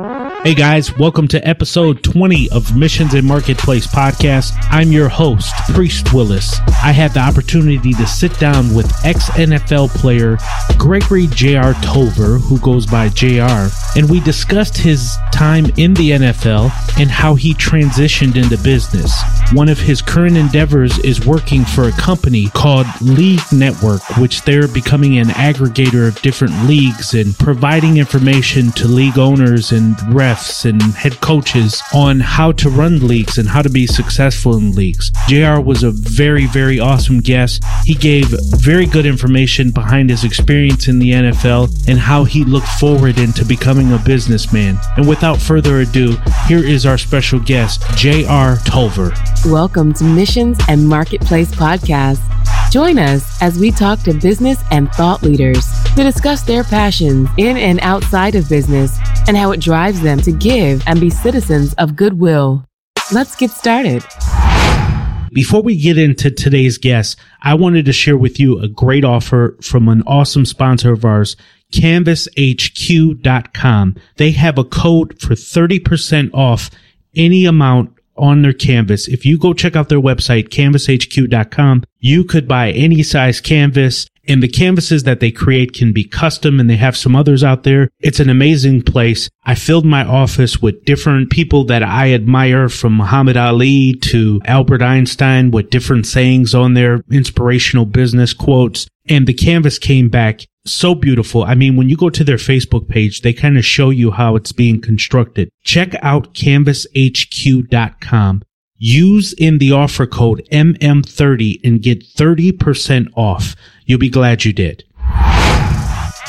Hey guys, welcome to episode 20 of Missions and Marketplace podcast. I'm your host, Priest Willis. I had the opportunity to sit down with ex NFL player Gregory J.R. Tolver, who goes by JR, and we discussed his time in the NFL and how he transitioned into business. One of his current endeavors is working for a company called League Network, which they're becoming an aggregator of different leagues and providing information to league owners and refs and head coaches on how to run leagues and how to be successful in leagues. JR was a very, very awesome guest. He gave very good information behind his experience in the NFL and how he looked forward into becoming a businessman. And without further ado, here is our special guest, JR Tolver. Welcome to Missions and Marketplace Podcast. Join us as we talk to business and thought leaders to discuss their passions in and outside of business and how it drives them to give and be citizens of goodwill. Let's get started. Before we get into today's guest, I wanted to share with you a great offer from an awesome sponsor of ours, canvashq.com. They have a code for 30% off any amount on their canvas. If you go check out their website, canvashq.com, you could buy any size canvas and the canvases that they create can be custom and they have some others out there. It's an amazing place. I filled my office with different people that I admire from Muhammad Ali to Albert Einstein with different sayings on their inspirational business quotes. And the canvas came back so beautiful. I mean, when you go to their Facebook page, they kind of show you how it's being constructed. Check out canvashq.com. Use in the offer code MM30 and get 30% off. You'll be glad you did.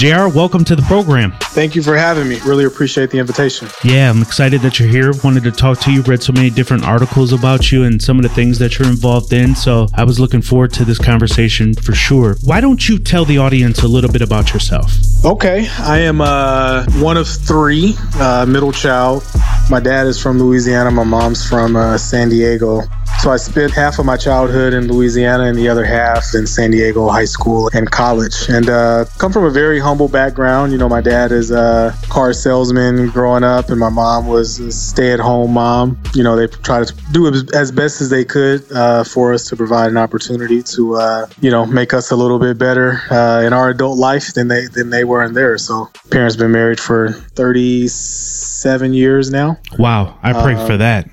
JR, welcome to the program. Thank you for having me. Really appreciate the invitation. Yeah, I'm excited that you're here. Wanted to talk to you. Read so many different articles about you and some of the things that you're involved in. So I was looking forward to this conversation for sure. Why don't you tell the audience a little bit about yourself? Okay, I am uh, one of three, uh, middle child. My dad is from Louisiana. My mom's from uh, San Diego. So I spent half of my childhood in Louisiana and the other half in San Diego high school and college. And uh, come from a very humble background. You know, my dad is a car salesman growing up, and my mom was a stay-at-home mom. You know, they tried to do as best as they could uh, for us to provide an opportunity to, uh, you know, make us a little bit better uh, in our adult life than they than they were in theirs. So parents been married for 37 years now. Wow, I pray for that.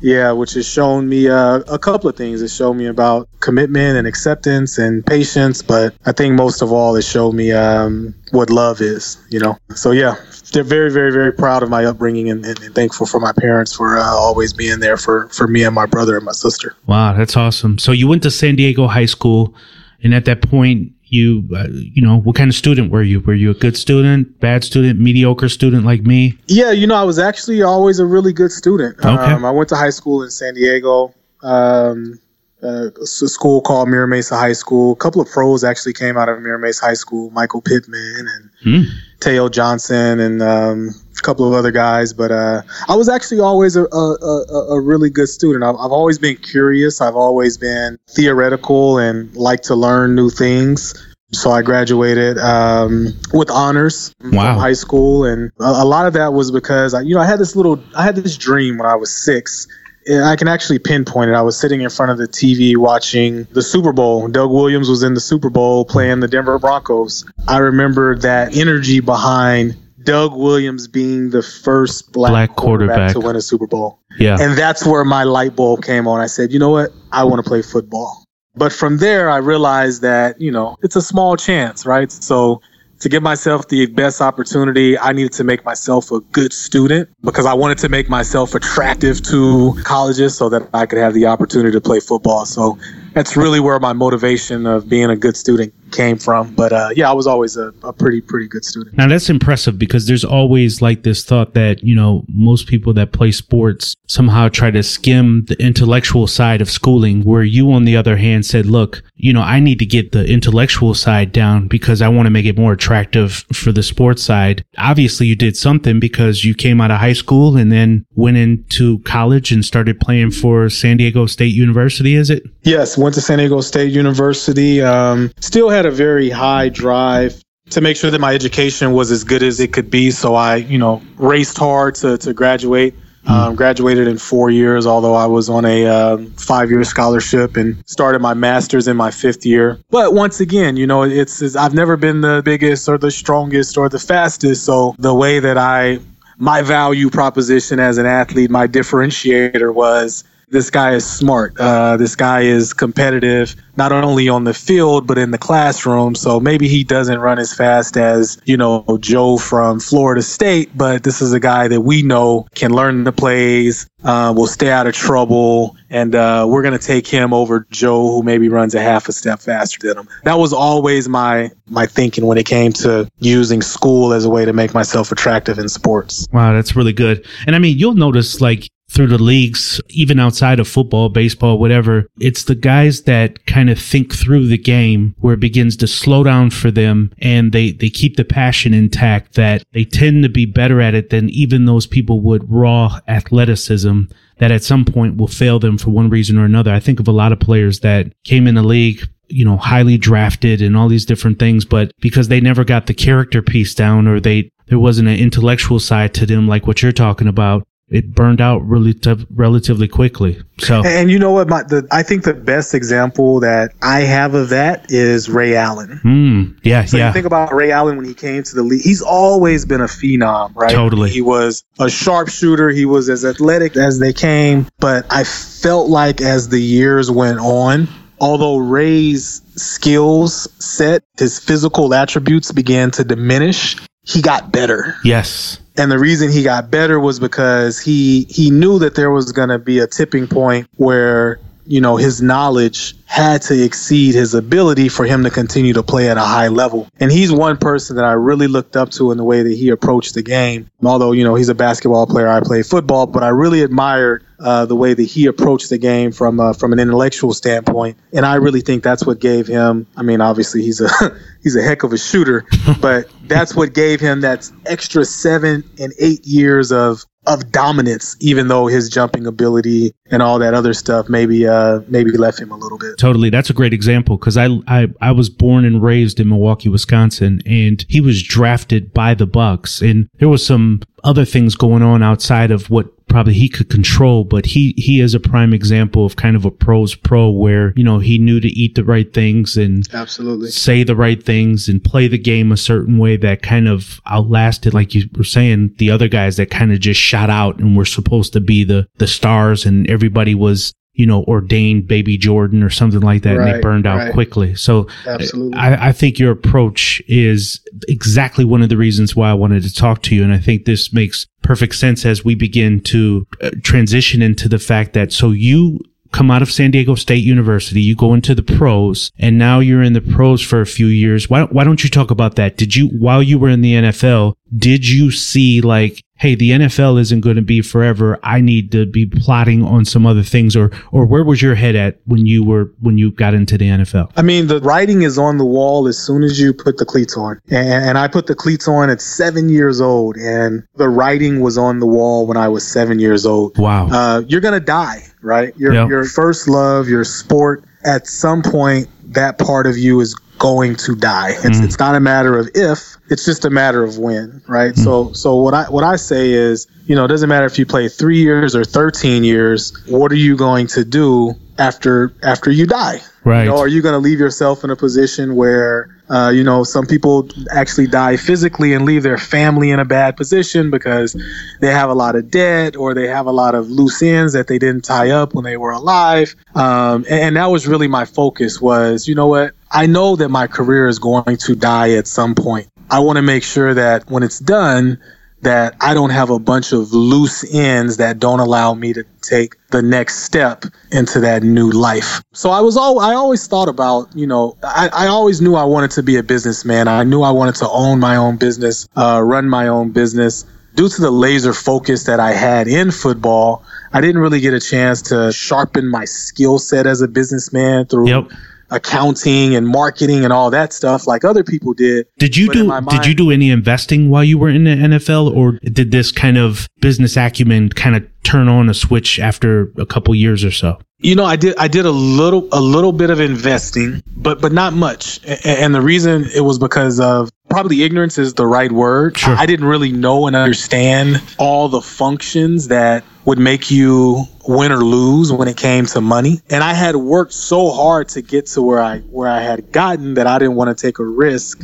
Yeah, which has shown me uh, a couple of things. It showed me about commitment and acceptance and patience, but I think most of all, it showed me um, what love is. You know, so yeah, they're very, very, very proud of my upbringing and, and, thankful for my parents for uh, always being there for for me and my brother and my sister. Wow, that's awesome. So you went to San Diego High School, and at that point, you uh, you know what kind of student were you were you a good student bad student mediocre student like me yeah you know i was actually always a really good student okay. um, i went to high school in san diego um, uh, a school called Mira Mesa High School. A couple of pros actually came out of Mira Mesa High School, Michael Pittman and hmm. Teyo Johnson and um, couple of other guys. But uh, I was actually always a, a, a, a really good student. I've, I've, always been curious. I've always been theoretical and like to learn new things. So I graduated um, with honors wow. from high school, and a, a lot of that was because I, you know I had this little I had this dream when I was six I can actually pinpoint it. I was sitting in front of the TV watching the Super Bowl. Doug Williams was in the Super Bowl playing the Denver Broncos. I remember that energy behind Doug Williams being the first black, black quarterback, quarterback, to win a Super Bowl. Yeah. And that's where my light bulb came on. I said, you know what? I want to play football. But from there, I realized that, you know, it's a small chance, right? So to give myself the best opportunity, I needed to make myself a good student because I wanted to make myself attractive to colleges so that I could have the opportunity to play football. So that's really where my motivation of being a good student came from. But uh, yeah, I was always a, a, pretty, pretty good student. Now that's impressive because there's always like this thought that, you know, most people that play sports somehow try to skim the intellectual side of schooling, where you, on the other hand, said, look, you know, I need to get the intellectual side down because I want to make it more attractive for the sports side. Obviously, you did something because you came out of high school and then went into college and started playing for San Diego State University, is it? Yes, went to San Diego State University. Um, still had a very high drive to make sure that my education was as good as it could be. So I, you know, raced hard to, to graduate. Um, graduated in four years, although I was on a uh, five year scholarship and started my master's in my fifth year. But once again, you know, it's, it's I've never been the biggest or the strongest or the fastest. So the way that I, my value proposition as an athlete, my differentiator was this guy is smart. Uh, this guy is competitive, not only on the field, but in the classroom. So maybe he doesn't run as fast as, you know, Joe from Florida State, but this is a guy that we know can learn the plays, uh, will stay out of trouble, and uh, we're going to take him over Joe, who maybe runs a half a step faster than him. That was always my my thinking when it came to using school as a way to make myself attractive in sports. Wow, that's really good. And I mean, you'll notice like through the leagues, even outside of football, baseball, whatever, it's the guys that kind of think through the game where it begins to slow down for them and they, they keep the passion intact that they tend to be better at it than even those people with raw athleticism that at some point will fail them for one reason or another. I think of a lot of players that came in the league you know, highly drafted and all these different things, but because they never got the character piece down or they, there wasn't an intellectual side to them like what you're talking about, it burned out really t- relatively quickly. So, and you know what? My, the, I think the best example that I have of that is Ray Allen. mm, yeah, So yeah, you think about Ray Allen when he came to the league. He's always been a phenom, right? Totally. He was a sharpshooter. He was as athletic as they came. But I felt like as the years went on, although Ray's skills set, his physical attributes began to diminish. He got better. yes, And the reason he got better was because he he knew that there was going to be a tipping point where you know his knowledge had to exceed his ability for him to continue to play at a high level. And he's one person that I really looked up to in the way that he approached the game. Although you know he's a basketball player, I play football, but I really admired uh, the way that he approached the game from uh, from an intellectual standpoint. And I really think that's what gave him. I mean, obviously he's a he's a heck of a shooter, but that's what gave him that extra seven and eight years of of dominance. Even though his jumping ability and all that other stuff maybe uh, maybe left him a little bit. Totally. That's a great example because I, I I was born and raised in Milwaukee, Wisconsin, and he was drafted by the Bucks, and there was some other things going on outside of what probably he could control, but he he is a prime example of kind of a pros pro where you know he knew to eat the right things and Absolutely. say the right things and play the game a certain way that kind of outlasted, like you were saying, the other guys that kind of just shot out and were supposed to be the the stars, and everybody was you know ordained baby Jordan or something like that, and they burned out right. quickly. So Absolutely. I, I think your approach is exactly one of the reasons why I wanted to talk to you. And I think this makes perfect sense as we begin to uh, transition into the fact that so you come out of San Diego State University, you go into the pros, and now you're in the pros for a few years. Why, why don't you talk about that? Did you, while you were in the NFL, did you see like, hey, the NFL isn't going to be forever. I need to be plotting on some other things, or or where was your head at when you were when you got into the NFL? I mean, the writing is on the wall as soon as you put the cleats on. And, and I put the cleats on at seven years old, and the writing was on the wall when I was seven years old. Wow. Uh, you're going to die, right? Your, Yep. your first love, your sport, at some point, that part of you is going to die. It's, Mm. it's not a matter of if, it's just a matter of when, right? Mm. So, so what I, what I say is, you know, it doesn't matter if you play three years or 13 years, what are you going to do after, after you die? Right. You know, are you going to leave yourself in a position where, uh, you know, some people actually die physically and leave their family in a bad position because they have a lot of debt or they have a lot of loose ends that they didn't tie up when they were alive. Um, and, and that was really my focus was, you know what? I know that my career is going to die at some point. I want to make sure that when it's done, that I don't have a bunch of loose ends that don't allow me to take the next step into that new life. So I was all I always thought about, you know, I, I always knew I wanted to be a businessman. I knew I wanted to own my own business, uh, run my own business. Due to the laser focus that I had in football, I didn't really get a chance to sharpen my skill set as a businessman through Yep. Accounting and marketing and all that stuff like other people did. Did you But do my did you do any investing while you were in the NFL or did this kind of business acumen kind of turn on a switch after a couple years or so? You know, I did I did a little a little bit of investing, but but not much. A- And the reason it was because of probably ignorance is the right word. Sure. I didn't really know and understand all the functions that would make you win or lose when it came to money. And I had worked so hard to get to where I where I had gotten that I didn't want to take a risk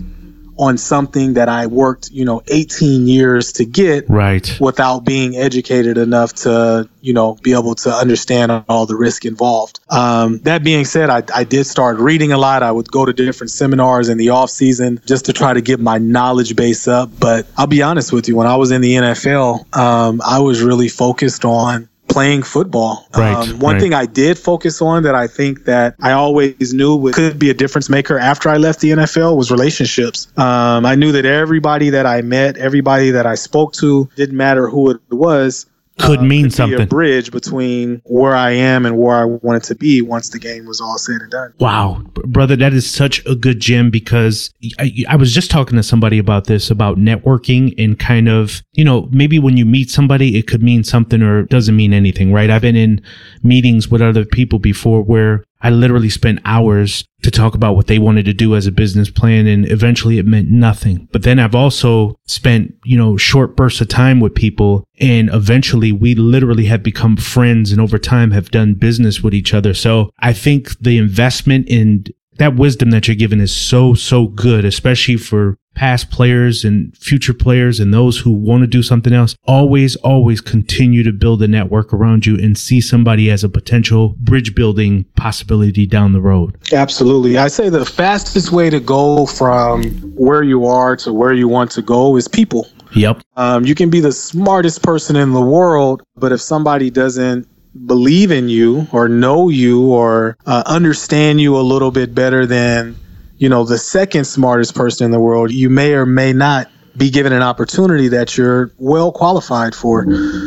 on something that I worked, you know, 18 years to get Right. without being educated enough to, you know, be able to understand all the risk involved. Um, that being said, I, I did start reading a lot. I would go to different seminars in the off season just to try to get my knowledge base up. But I'll be honest with you, when I was in the NFL, um, I was really focused on playing football. Right, Um, one right. thing I did focus on that I think that I always knew would, could be a difference maker after I left the NFL was relationships. Um, I knew that everybody that I met, everybody that I spoke to, didn't matter who it was, Could uh, mean be a bridge between where I am and where I wanted to be once the game was all said and done. Wow, brother, that is such a good gem because I, I was just talking to somebody about this about networking and kind of, you know, maybe when you meet somebody, it could mean something or it doesn't mean anything, right? I've been in meetings with other people before where I literally spent hours to talk about what they wanted to do as a business plan and eventually it meant nothing. But then I've also spent, you know, short bursts of time with people and eventually we literally have become friends and over time have done business with each other. So I think the investment in that wisdom that you're given is so, so good, especially for past players and future players and those who want to do something else. Always, always continue to build a network around you and see somebody as a potential bridge building possibility down the road. Absolutely. I say the fastest way to go from where you are to where you want to go is people. Yep. Um, you can be the smartest person in the world, but if somebody doesn't believe in you or know you or uh, understand you a little bit better than, you know, the second smartest person in the world, you may or may not be given an opportunity that you're well qualified for.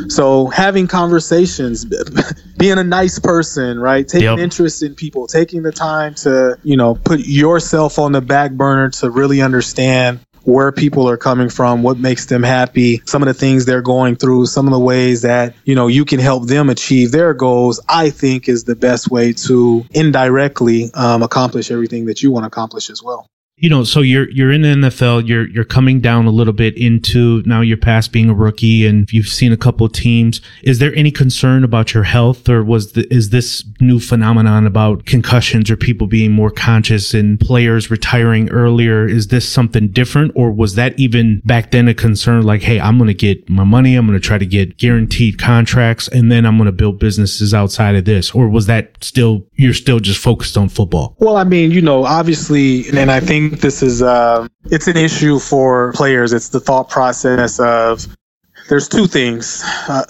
So having conversations, being a nice person, right? Taking Yep. interest in people, taking the time to, you know, put yourself on the back burner to really understand where people are coming from, what makes them happy, some of the things they're going through, some of the ways that, you know, you can help them achieve their goals, I think is the best way to indirectly um, accomplish everything that you want to accomplish as well. You know, so you're you're in the NFL. You're you're coming down a little bit into now you're past being a rookie, and you've seen a couple of teams. Is there any concern about your health, or was the, is this new phenomenon about concussions or people being more conscious and players retiring earlier? Is this something different, or was that even back then a concern? Like, hey, I'm going to get my money. I'm going to try to get guaranteed contracts, and then I'm going to build businesses outside of this, or was that still you're still just focused on football? Well, I mean, you know, obviously, and I think this is uh, it's an issue for players. It's the thought process of there's two things. Uh,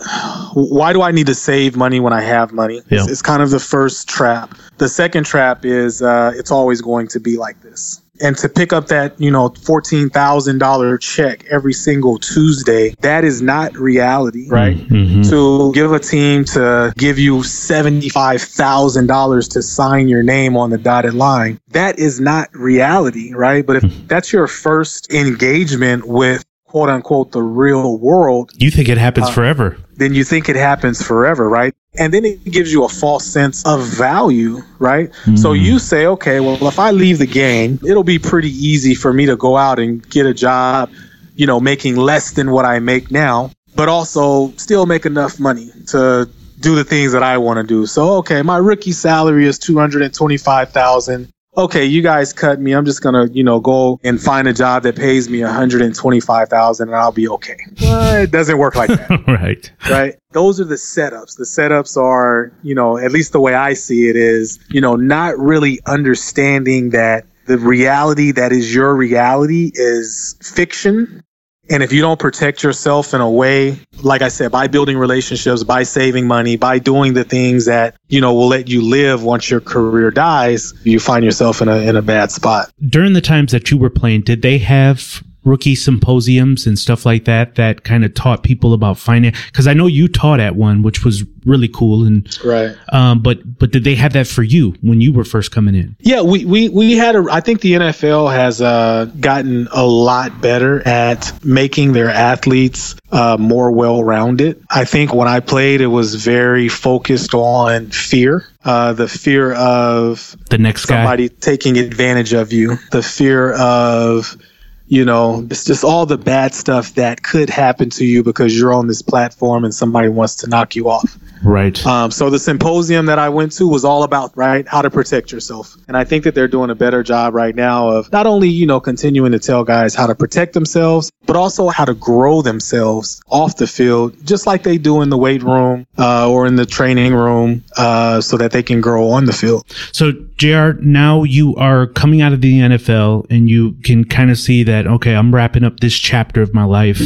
why do I need to save money when I have money? Yeah. It's, it's kind of the first trap. The second trap is uh, it's always going to be like this. And to pick up that, you know, fourteen thousand dollar check every single Tuesday, that is not reality, right? Mhm. to give a team to give you $75,000 to sign your name on the dotted line. That is not reality, right? But if mm-hmm. that's your first engagement with quote unquote the real world, You think it happens uh, forever? Then you think it happens forever, right? And then it gives you a false sense of value, right? So mm. you say, okay, well, if I leave the game, it'll be pretty easy for me to go out and get a job, you know, making less than what I make now, but also still make enough money to do the things that I want to do. So, okay, my rookie salary is 225,000. Okay, you guys cut me. I'm just going to, you know, go and find a job that pays me 125,000 and I'll be okay. Well, it doesn't work like that right. right? Those are the setups. The setups are, you know, at least the way I see it is, you know, not really understanding that the reality that is your reality is fiction. And if you don't protect yourself in a way, like I said, by building relationships, by saving money, by doing the things that, you know, will let you live once your career dies, you find yourself in a, in a bad spot. During the times that you were playing, did they have rookie symposiums and stuff like that that kind of taught people about finance? Because I know you taught at one, which was really cool. And Right. um, but but did they have that for you when you were first coming in? Yeah, we, we, we had a. I think the NFL has uh, gotten a lot better at making their athletes uh, more well rounded. I think when I played, it was very focused on fear. Uh, the fear of The next guy. somebody taking advantage of you, the fear of, you know, it's just all the bad stuff that could happen to you because you're on this platform and somebody wants to knock you off. Right. Um, so the symposium that I went to was all about right how to protect yourself, and I think that they're doing a better job right now of not only you know continuing to tell guys how to protect themselves, but also how to grow themselves off the field, just like they do in the weight room uh, or in the training room, uh, so that they can grow on the field. So Jr. Now you are coming out of the NFL, and you can kind of see that okay, I'm wrapping up this chapter of my life.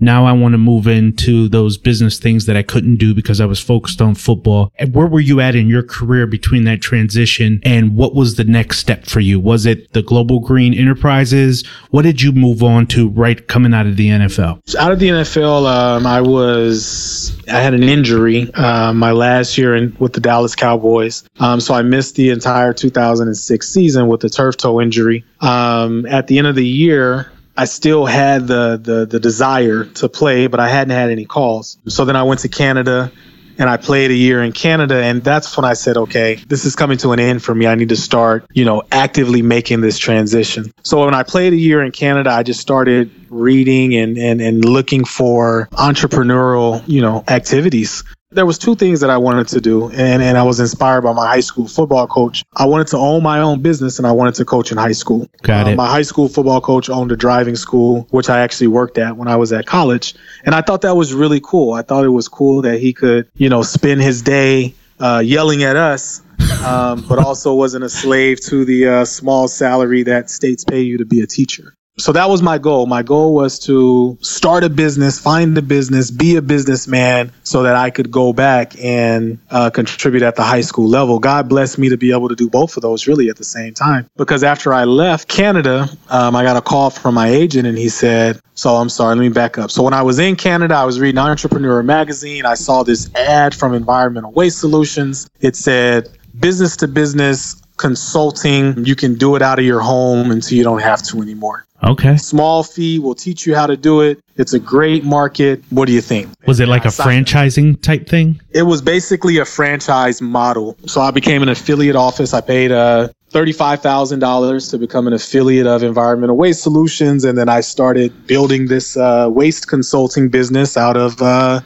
Now I want to move into those business things that I couldn't do because I was focused on football. And where were you at in your career between that transition and what was the next step for you? Was it the Global Green Enterprises? What did you move on to right coming out of the NFL? Out of the NFL, um, I was I had an injury uh, my last year in, with the Dallas Cowboys, um, so I missed the entire 2006 season with the turf toe injury. Um, at the end of the year, I still had the, the the desire to play, but I hadn't had any calls. So then I went to Canada and I played a year in Canada and that's when I said, okay, this is coming to an end for me. I need to start, you know, actively making this transition. So when I played a year in Canada, I just started reading and and, and looking for entrepreneurial, you know, activities there was two things that I wanted to do, and, and I was inspired by my high school football coach. I wanted to own my own business, and I wanted to coach in high school. Got Uh, it. my high school football coach owned a driving school, which I actually worked at when I was at college, and I thought that was really cool. I thought it was cool that he could, you know, spend his day uh, yelling at us, um, but also wasn't a slave to the uh, small salary that states pay you to be a teacher. So that was my goal. My goal was to start a business, find a business, be a businessman so that I could go back and uh, contribute at the high school level. God blessed me to be able to do both of those really at the same time. Because after I left Canada, um, I got a call from my agent and he said, so I'm sorry, let me back up. So when I was in Canada, I was reading Entrepreneur magazine. I saw this ad from Environmental Waste Solutions. It said, business to business consulting. You can do it out of your home until you don't have to anymore. Okay. Small fee We'll teach you how to do it. It's a great market. What do you think? Was it like a franchising type thing? It was basically a franchise model. So I became an affiliate office. I paid uh, $35,000 to become an affiliate of Environmental Waste Solutions. And then I started building this uh, waste consulting business out of, uh,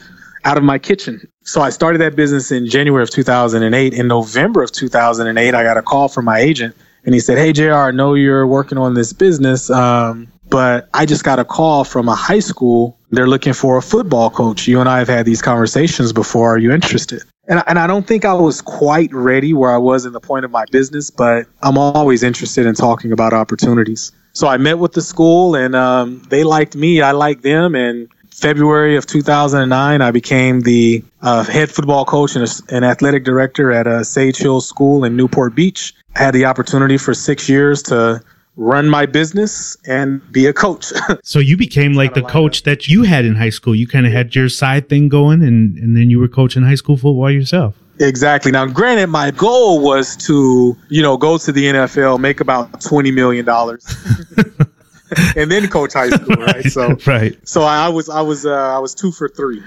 out of my kitchen. So I started that business in January of 2008. In November of 2008, I got a call from my agent and he said, Hey, JR, I know you're working on this business. Um, but I just got a call from a high school. They're looking for a football coach. You and I have had these conversations before. Are you interested? And, I- and I don't think I was quite ready where I was in the point of my business, but I'm always interested in talking about opportunities. So I met with the school and um, they liked me. I liked them. And February of 2009, I became the uh, head football coach and and athletic director at a Sage Hill School in Newport Beach. I had the opportunity for six years to run my business and be a coach. So you became like the coach that you had in high school. You kind of had your side thing going, and and then you were coaching high school football yourself. exactly. Now, granted, my goal was to, you know, go to the NFL, make about $20 million, and then coach high school, right? So, right. so I was, I was, uh, I was two for three.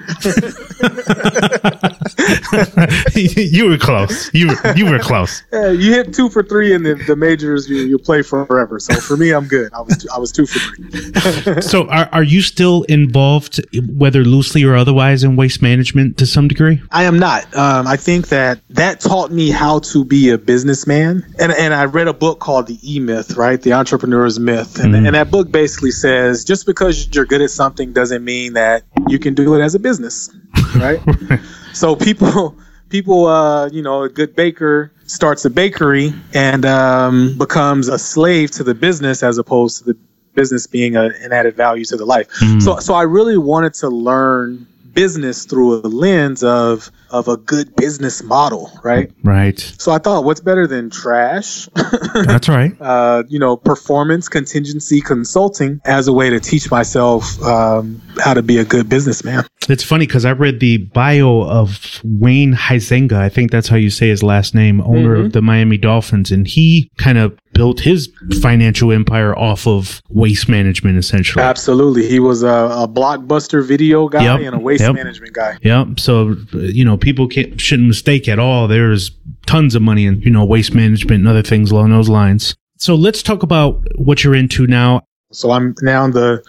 you were close. You were you were close. Yeah, you hit two for three in the, the majors, you you play forever. So for me, I'm good. I was two, I was two for three. So are are you still involved, whether loosely or otherwise, in waste management to some degree? I am not. Um, I think that that taught me how to be a businessman. And and I read a book called The E Myth, right? The Entrepreneur's Myth. And, and that book basically says just because you're good at something doesn't mean that you can do it as a business, right? so people people uh, you know, a good baker starts a bakery and um, becomes a slave to the business as opposed to the business being a, an added value to the life. So so I really wanted to learn business through a lens of of a good business model, right? Right. So I thought, what's better than trash? That's right. uh, you know, performance contingency consulting as a way to teach myself um, how to be a good businessman. It's funny because I read the bio of Wayne Huizenga. I think that's how you say his last name, owner of the Miami Dolphins, and he kind of built his financial empire off of waste management, essentially. Absolutely, he was a, a blockbuster video guy Yep, and a waste yep. management guy. Yep. So you know, people can't, shouldn't mistake at all. There's tons of money in you know waste management and other things along those lines. So let's talk about what you're into now. So I'm now the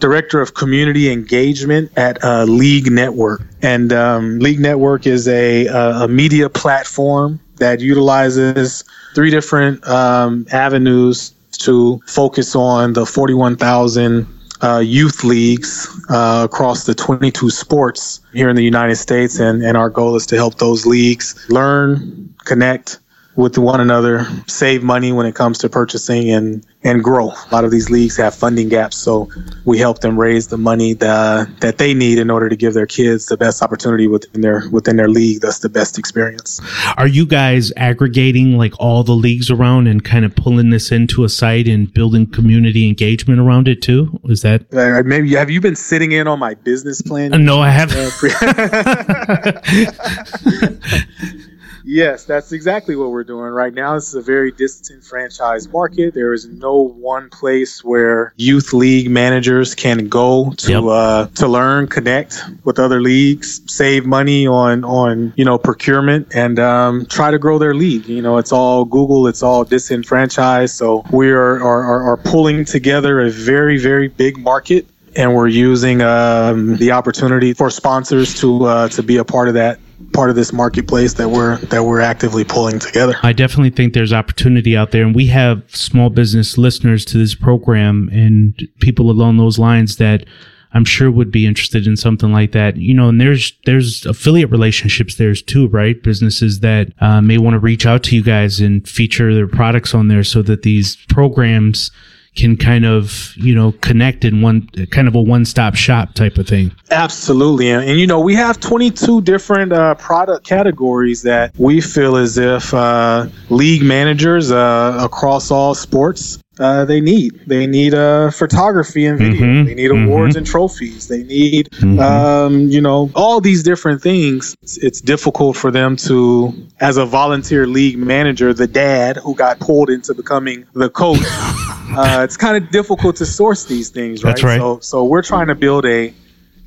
director of community engagement at uh, League Network. And um, League Network is a, a media platform that utilizes three different um, avenues to focus on the 41,000 uh, youth leagues uh, across the 22 sports here in the United States. And, and our goal is to help those leagues learn, connect, with one another, save money when it comes to purchasing and and grow. A lot of these leagues have funding gaps, so we help them raise the money that that they need in order to give their kids the best opportunity within their within their league. That's the best experience. Are you guys aggregating like all the leagues around and kind of pulling this into a site and building community engagement around it too? Is that uh, maybe have you been sitting in on my business plan? Uh, no, I haven't. Yes, that's exactly what we're doing right now. This is a very disenfranchised market. There is no one place where youth league managers can go to yep. uh, to learn, connect with other leagues, save money on on you know procurement, and um, try to grow their league. You know, it's all Google. It's all disenfranchised. So we are are, are pulling together a very very big market and we're using um, the opportunity for sponsors to uh, to be a part of that part of this marketplace that we're that we're actively pulling together. I definitely think there's opportunity out there, and we have small business listeners to this program and people along those lines that. I'm sure would be interested in something like that. You know, and there's there's affiliate relationships there's too, right? Businesses that uh, may want to reach out to you guys and feature their products on there, so that these programs can kind of you know connect in one kind of a one-stop shop type of thing absolutely and, and you know we have 22 different uh, product categories that we feel as if uh, league managers uh, across all sports uh, they need. They need uh, photography and video. Mm-hmm. They need awards mm-hmm. and trophies. They need, mm-hmm. um, you know, all these different things. It's, it's, difficult for them to, as a volunteer league manager, the dad who got pulled into becoming the coach. uh, it's kind of difficult to source these things, right? That's right. So, so we're trying to build a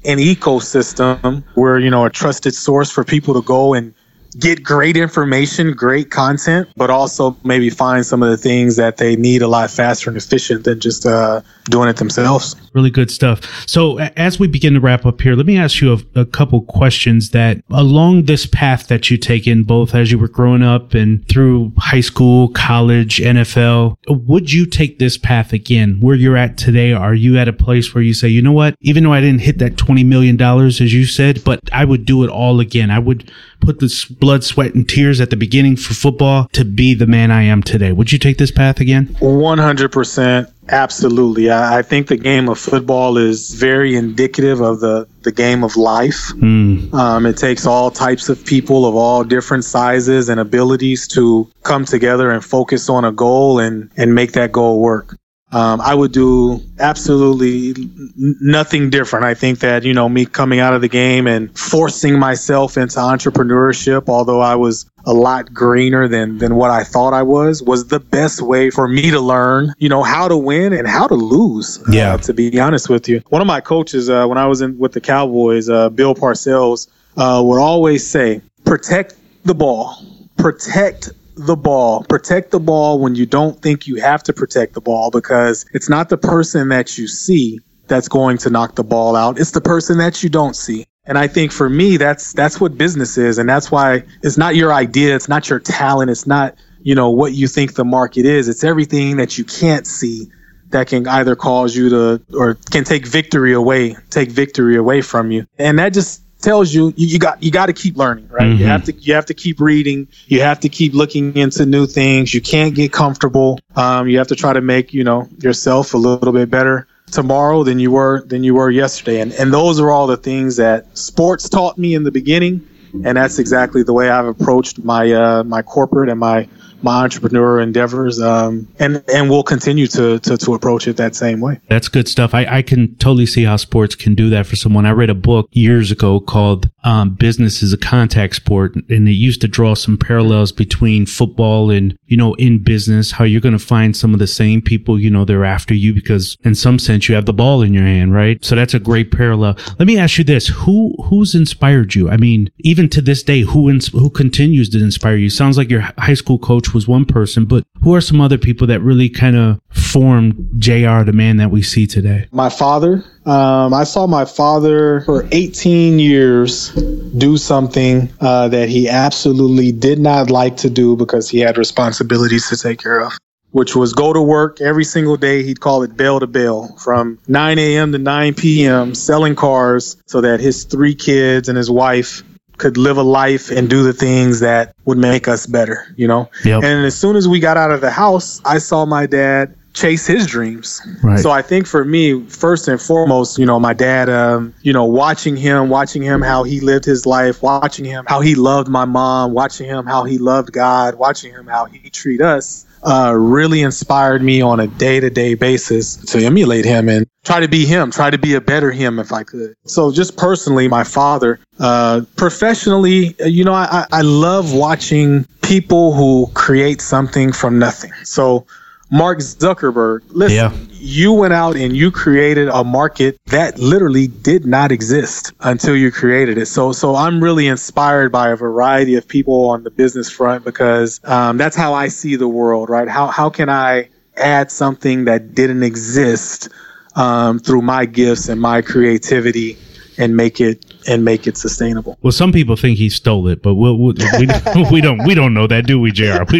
an ecosystem where you know a trusted source for people to go and get great information, great content, but also maybe find some of the things that they need a lot faster and efficient than just uh, doing it themselves. Really good stuff. So, as we begin to wrap up here, let me ask you a, a couple questions that along this path that you take in, both as you were growing up and through high school, college, NFL, would you take this path again? Where you're at today, are you at a place where you say, you know what, even though I didn't hit that $20 million, as you said, but I would do it all again? I would put this blood, sweat, and tears at the beginning for football to be the man I am today. Would you take this path again? 100%. Absolutely. I, I think the game of football is very indicative of the, the game of life. Mm. Um, it takes all types of people of all different sizes and abilities to come together and focus on a goal and, and make that goal work. Um, I would do absolutely nothing different. I think that, you know, me coming out of the game and forcing myself into entrepreneurship, although I was a lot greener than, than what I thought I was, was the best way for me to learn, you know, how to win and how to lose. Uh, yeah. Uh, to be honest with you. One of my coaches, uh, when I was in with the Cowboys, uh, Bill Parcells, uh, would always say, protect the ball, protect the ball. Protect the ball when you don't think you have to protect the ball because it's not the person that you see that's going to knock the ball out. It's the person that you don't see. And I think for me, that's that's what business is, and that's why it's not your idea, it's not your talent, it's not you know what you think the market is. It's everything that you can't see that can either cause you to or can take victory away, take victory away from you. And that just tells you you, you got you got to keep learning, right? Mm-hmm. You have to you have to keep reading. You have to keep looking into new things. You can't get comfortable. Um, you have to try to make you know yourself a little bit better tomorrow than you were than you were yesterday. And and those are all the things that sports taught me in the beginning. And that's exactly the way I've approached my uh, my corporate and my my entrepreneur endeavors, um, and and we'll continue to, to to approach it that same way. That's good stuff. I, I can totally see how sports can do that for someone. I read a book years ago called um, "Business is a Contact Sport," and it used to draw some parallels between football and you know in business how you're going to find some of the same people. You know they're after you because in some sense you have the ball in your hand, right? So that's a great parallel. Let me ask you this: who who's inspired you? I mean, even to this day, who ins- who continues to inspire you? Sounds like your high school coach was one person, but who are some other people that really kind of formed JR, the man that we see today? My father. Um, I saw my father for 18 years do something uh, that he absolutely did not like to do because he had responsibilities to take care of which was go to work every single day. He'd call it bell to bell from 9 a.m. to 9 p.m., selling cars so that his three kids and his wife could live a life and do the things that would make us better, you know? Yep. And as soon as we got out of the house, I saw my dad chase his dreams. Right. So I think for me, first and foremost, you know, my dad, um, you know, watching him, watching him how he lived his life, watching him how he loved my mom, watching him how he loved God, watching him how he treat us, uh, really inspired me on a day to day basis to emulate him and try to be him, try to be a better him if I could. So just personally, my father, uh, professionally, you know, I, I love watching people who create something from nothing. So Mark Zuckerberg, listen, Yeah. You went out and you created a market that literally did not exist until you created it. So, so I'm really inspired by a variety of people on the business front because um, that's how I see the world, right? How how can I add something that didn't exist um, through my gifts and my creativity and make it and make it sustainable? Well, some people think he stole it, but we'll, we'll, we we don't we don't know that, do we, Jr. We-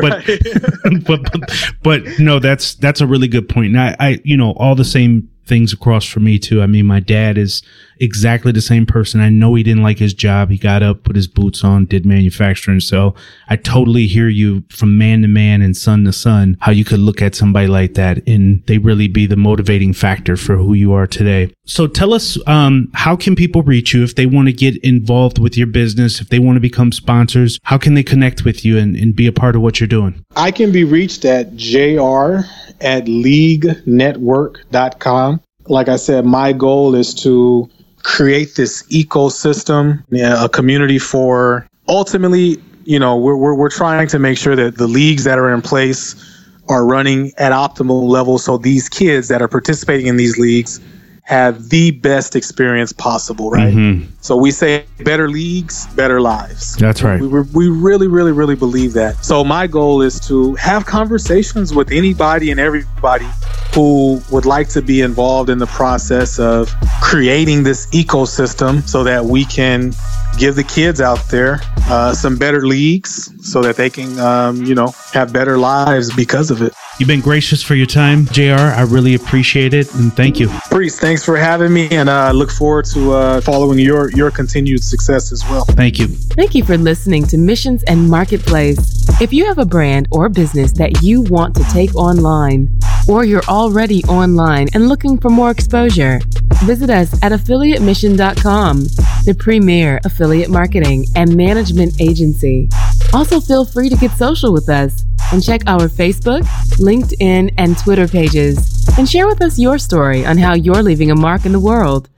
but, but but but no, that's that's a really good point. And I, I you know all the same things across for me too. I mean, my dad is exactly the same person. I know he didn't like his job. He got up, put his boots on, did manufacturing. So I totally hear you from man to man and son to son, how you could look at somebody like that and they really be the motivating factor for who you are today. So tell us, um, how can people reach you if they want to get involved with your business, if they want to become sponsors? How can they connect with you and, and be a part of what you're doing? I can be reached at jr at leaguenetwork.com. Like I said, my goal is to create this ecosystem, a community for ultimately, you know, we're, we're, we're trying to make sure that the leagues that are in place are running at optimal levels so these kids that are participating in these leagues have the best experience possible, right? Mm-hmm. So we say better leagues, better lives. That's right. We we really, really, really believe that. So my goal is to have conversations with anybody and everybody who would like to be involved in the process of creating this ecosystem so that we can give the kids out there uh, some better leagues so that they can, um, you know, have better lives because of it. You've been gracious for your time, JR. I really appreciate it and thank you. Priest, thanks for having me, and I uh, look forward to uh, following your your continued success as well. Thank you. Thank you for listening to Missions and Marketplace. If you have a brand or business that you want to take online, or you're already online and looking for more exposure, visit us at affiliatemission.com, the premier affiliate marketing and management agency. Also, feel free to get social with us and check our Facebook, LinkedIn, and Twitter pages and share with us your story on how you're leaving a mark in the world.